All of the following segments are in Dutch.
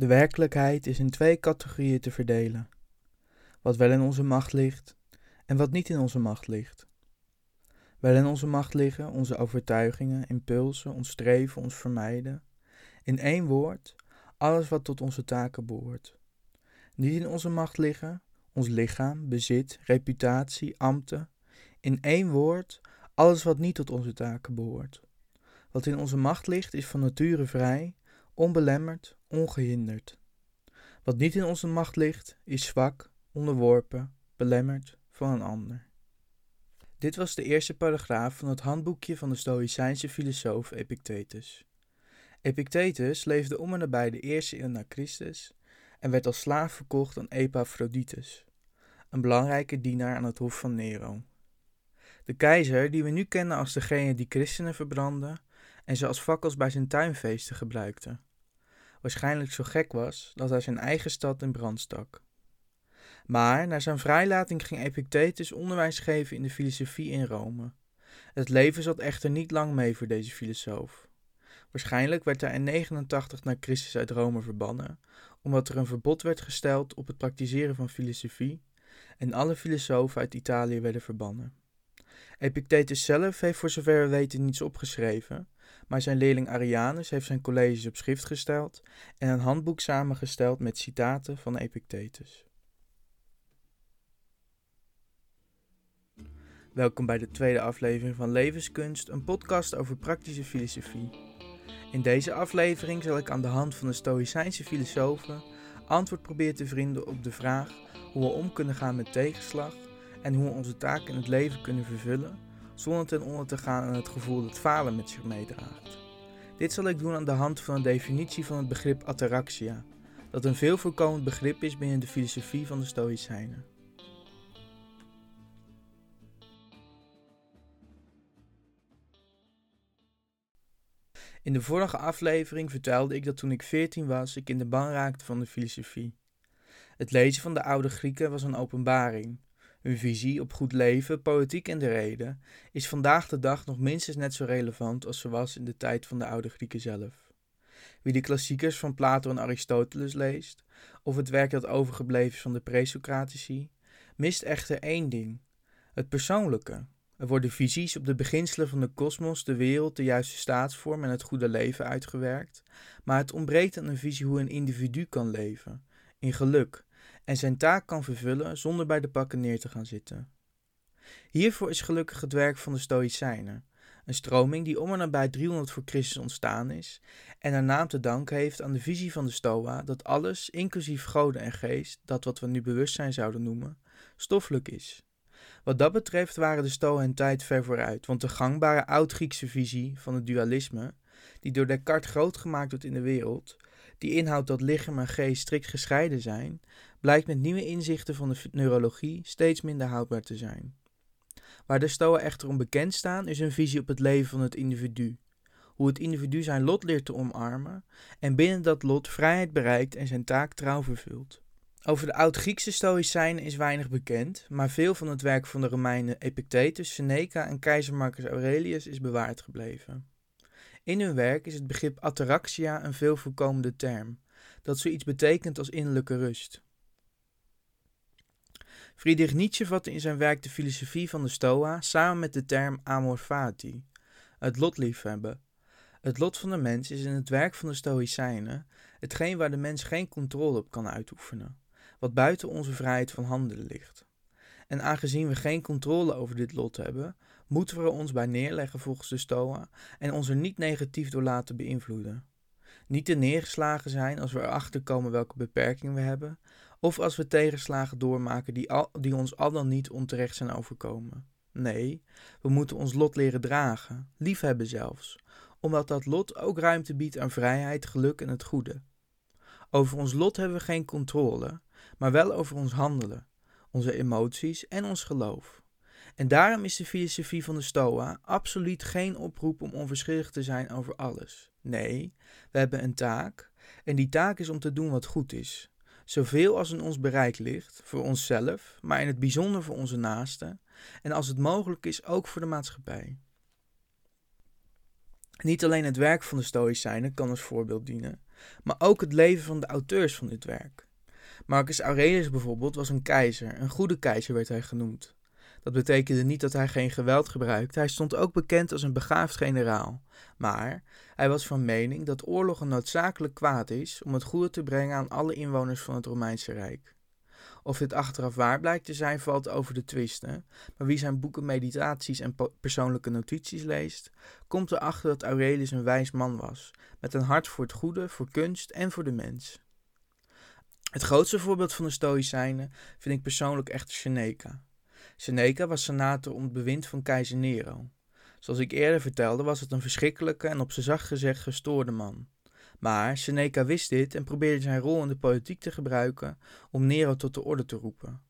De werkelijkheid is in twee categorieën te verdelen: wat wel in onze macht ligt en wat niet in onze macht ligt. Wel in onze macht liggen onze overtuigingen, impulsen, ons streven, ons vermijden. In één woord, alles wat tot onze taken behoort. Niet in onze macht liggen ons lichaam, bezit, reputatie, ambten. In één woord, alles wat niet tot onze taken behoort. Wat in onze macht ligt is van nature vrij, onbelemmerd, ongehinderd. Wat niet in onze macht ligt is zwak, onderworpen, belemmerd van een ander. Dit was de eerste paragraaf van het handboekje van de Stoïcijnse filosoof Epictetus. Epictetus leefde om en nabij de eerste eeuw na Christus en werd als slaaf verkocht aan Epaphroditus, een belangrijke dienaar aan het hof van Nero. De keizer, die we nu kennen als degene die christenen verbrandde en ze als fakkels bij zijn tuinfeesten gebruikte, waarschijnlijk zo gek was dat hij zijn eigen stad in brand stak. Maar na zijn vrijlating ging Epictetus onderwijs geven in de filosofie in Rome. Het leven zat echter niet lang mee voor deze filosoof. Waarschijnlijk werd hij in 89 na Christus uit Rome verbannen, omdat er een verbod werd gesteld op het praktiseren van filosofie en alle filosofen uit Italië werden verbannen. Epictetus zelf heeft voor zover we weten niets opgeschreven, maar zijn leerling Arianus heeft zijn colleges op schrift gesteld en een handboek samengesteld met citaten van Epictetus. Welkom bij de tweede aflevering van Levenskunst, een podcast over praktische filosofie. In deze aflevering zal ik aan de hand van de Stoïcijnse filosofen antwoord proberen te vinden op de vraag hoe we om kunnen gaan met tegenslag en hoe we onze taken in het leven kunnen vervullen zonder ten onder te gaan aan het gevoel dat falen met zich meedraagt. Dit zal ik doen aan de hand van een definitie van het begrip ataraxia, dat een veel voorkomend begrip is binnen de filosofie van de Stoïcijnen. In de vorige aflevering vertelde ik dat toen ik 14 was, ik in de ban raakte van de filosofie. Het lezen van de oude Grieken was een openbaring. Hun visie op goed leven, politiek en de reden is vandaag de dag nog minstens net zo relevant als ze was in de tijd van de oude Grieken zelf. Wie de klassiekers van Plato en Aristoteles leest, of het werk dat overgebleven is van de presocratici, mist echter één ding: het persoonlijke. Er worden visies op de beginselen van de kosmos, de wereld, de juiste staatsvorm en het goede leven uitgewerkt, maar het ontbreekt aan een visie hoe een individu kan leven, in geluk, en zijn taak kan vervullen zonder bij de pakken neer te gaan zitten. Hiervoor is gelukkig het werk van de Stoïcijnen, een stroming die om en nabij 300 voor Christus ontstaan is en haar naam te danken heeft aan de visie van de Stoa dat alles, inclusief goden en geest, dat wat we nu bewustzijn zouden noemen, stoffelijk is. Wat dat betreft waren de Stoa hun tijd ver vooruit, want de gangbare oud-Griekse visie van het dualisme, die door Descartes groot gemaakt wordt in de wereld, die inhoudt dat lichaam en geest strikt gescheiden zijn, blijkt met nieuwe inzichten van de neurologie steeds minder houdbaar te zijn. Waar de Stoa echter om bekend staan, is een visie op het leven van het individu. Hoe het individu zijn lot leert te omarmen en binnen dat lot vrijheid bereikt en zijn taak trouw vervult. Over de oud-Griekse Stoïcijnen is weinig bekend, maar veel van het werk van de Romeinen Epictetus, Seneca en keizer Marcus Aurelius is bewaard gebleven. In hun werk is het begrip ataraxia een veel voorkomende term, dat zoiets betekent als innerlijke rust. Friedrich Nietzsche vatte in zijn werk de filosofie van de Stoa samen met de term amor fati, het lot liefhebben. Het lot van de mens is in het werk van de Stoïcijnen hetgeen waar de mens geen controle op kan uitoefenen, wat buiten onze vrijheid van handelen ligt. En aangezien we geen controle over dit lot hebben, moeten we er ons bij neerleggen volgens de Stoa en ons er niet negatief door laten beïnvloeden. Niet te neergeslagen zijn als we erachter komen welke beperkingen we hebben, of als we tegenslagen doormaken die, al, die ons al dan niet onterecht zijn overkomen. Nee, we moeten ons lot leren dragen, liefhebben zelfs, omdat dat lot ook ruimte biedt aan vrijheid, geluk en het goede. Over ons lot hebben we geen controle, maar wel over ons handelen, onze emoties en ons geloof. En daarom is de filosofie van de Stoa absoluut geen oproep om onverschillig te zijn over alles. Nee, we hebben een taak, en die taak is om te doen wat goed is. Zoveel als in ons bereik ligt, voor onszelf, maar in het bijzonder voor onze naasten, en als het mogelijk is ook voor de maatschappij. Niet alleen het werk van de Stoïcijnen kan als voorbeeld dienen, maar ook het leven van de auteurs van dit werk. Marcus Aurelius bijvoorbeeld was een keizer, een goede keizer werd hij genoemd. Dat betekende niet dat hij geen geweld gebruikte, hij stond ook bekend als een begaafd generaal. Maar hij was van mening dat oorlog een noodzakelijk kwaad is om het goede te brengen aan alle inwoners van het Romeinse Rijk. Of dit achteraf waar blijkt te zijn, valt over de twisten. Maar wie zijn boeken, meditaties en persoonlijke notities leest, komt erachter dat Aurelius een wijs man was, met een hart voor het goede, voor kunst en voor de mens. Het grootste voorbeeld van de Stoïcijnen vind ik persoonlijk echter Seneca. Seneca was senator om het bewind van keizer Nero. Zoals ik eerder vertelde, was het een verschrikkelijke en op zijn zacht gezegd gestoorde man. Maar Seneca wist dit en probeerde zijn rol in de politiek te gebruiken om Nero tot de orde te roepen.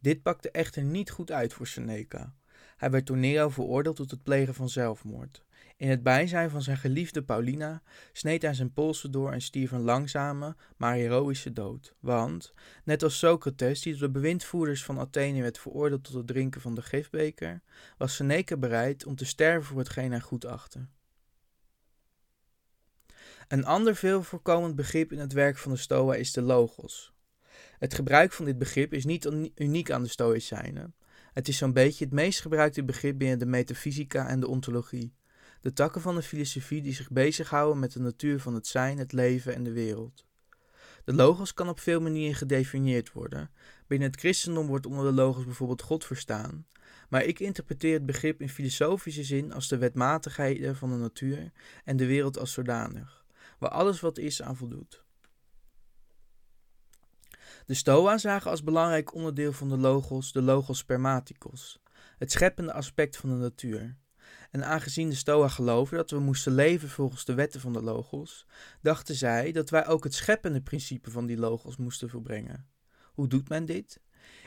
Dit pakte echter niet goed uit voor Seneca. Hij werd door Nero veroordeeld tot het plegen van zelfmoord. In het bijzijn van zijn geliefde Paulina sneed hij zijn polsen door en stierf een langzame, maar heroïsche dood. Want, net als Socrates, die door de bewindvoerders van Athene werd veroordeeld tot het drinken van de gifbeker, was Seneca bereid om te sterven voor hetgeen hij goed achtte. Een ander veel voorkomend begrip in het werk van de Stoa is de logos. Het gebruik van dit begrip is niet uniek aan de Stoïcijnen. Het is zo'n beetje het meest gebruikte begrip binnen de metafysica en de ontologie. De takken van de filosofie die zich bezighouden met de natuur van het zijn, het leven en de wereld. De logos kan op veel manieren gedefinieerd worden. Binnen het christendom wordt onder de logos bijvoorbeeld God verstaan, maar ik interpreteer het begrip in filosofische zin als de wetmatigheden van de natuur en de wereld als zodanig waar alles wat is aan voldoet. De Stoa zagen als belangrijk onderdeel van de logos de logos spermaticos, het scheppende aspect van de natuur. En aangezien de Stoa geloofden dat we moesten leven volgens de wetten van de logos, dachten zij dat wij ook het scheppende principe van die logos moesten volbrengen. Hoe doet men dit?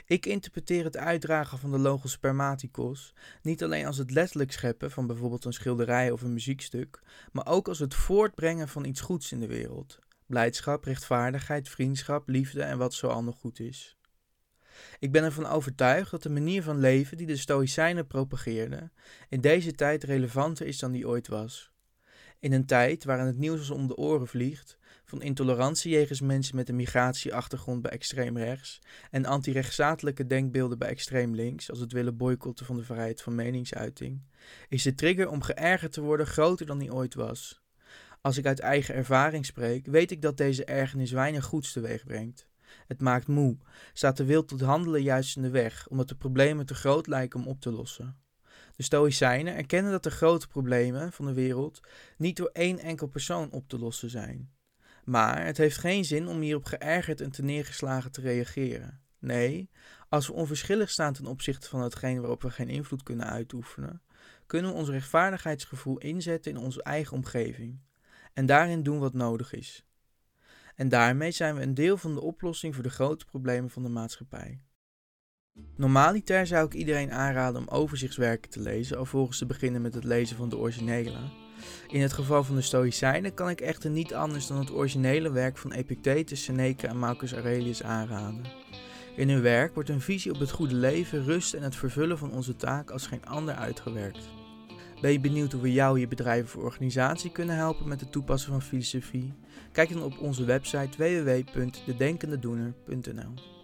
Ik interpreteer het uitdragen van de logos spermaticos niet alleen als het letterlijk scheppen van bijvoorbeeld een schilderij of een muziekstuk, maar ook als het voortbrengen van iets goeds in de wereld. Blijdschap, rechtvaardigheid, vriendschap, liefde en wat zo al nog goed is. Ik ben ervan overtuigd dat de manier van leven die de Stoïcijnen propageerden in deze tijd relevanter is dan die ooit was. In een tijd waarin het nieuws ons om de oren vliegt, van intolerantie jegens mensen met een migratieachtergrond bij extreem rechts en antirechtsstatelijke denkbeelden bij extreem links, als het willen boycotten van de vrijheid van meningsuiting, is de trigger om geërgerd te worden groter dan die ooit was. Als ik uit eigen ervaring spreek, weet ik dat deze ergernis weinig goeds teweeg brengt. Het maakt moe, staat de wil tot handelen juist in de weg, omdat de problemen te groot lijken om op te lossen. De Stoïcijnen erkennen dat de grote problemen van de wereld niet door één enkel persoon op te lossen zijn. Maar het heeft geen zin om hierop geërgerd en te neergeslagen te reageren. Nee, als we onverschillig staan ten opzichte van hetgeen waarop we geen invloed kunnen uitoefenen, kunnen we ons rechtvaardigheidsgevoel inzetten in onze eigen omgeving en daarin doen wat nodig is. En daarmee zijn we een deel van de oplossing voor de grote problemen van de maatschappij. Normaliter zou ik iedereen aanraden om overzichtswerken te lezen, alvorens te beginnen met het lezen van de originele. In het geval van de Stoïcijnen kan ik echter niet anders dan het originele werk van Epictetus, Seneca en Marcus Aurelius aanraden. In hun werk wordt een visie op het goede leven, rust en het vervullen van onze taak als geen ander uitgewerkt. Ben je benieuwd hoe we jou, je bedrijf of organisatie kunnen helpen met het toepassen van filosofie? Kijk dan op onze website www.dedenkendedoener.nl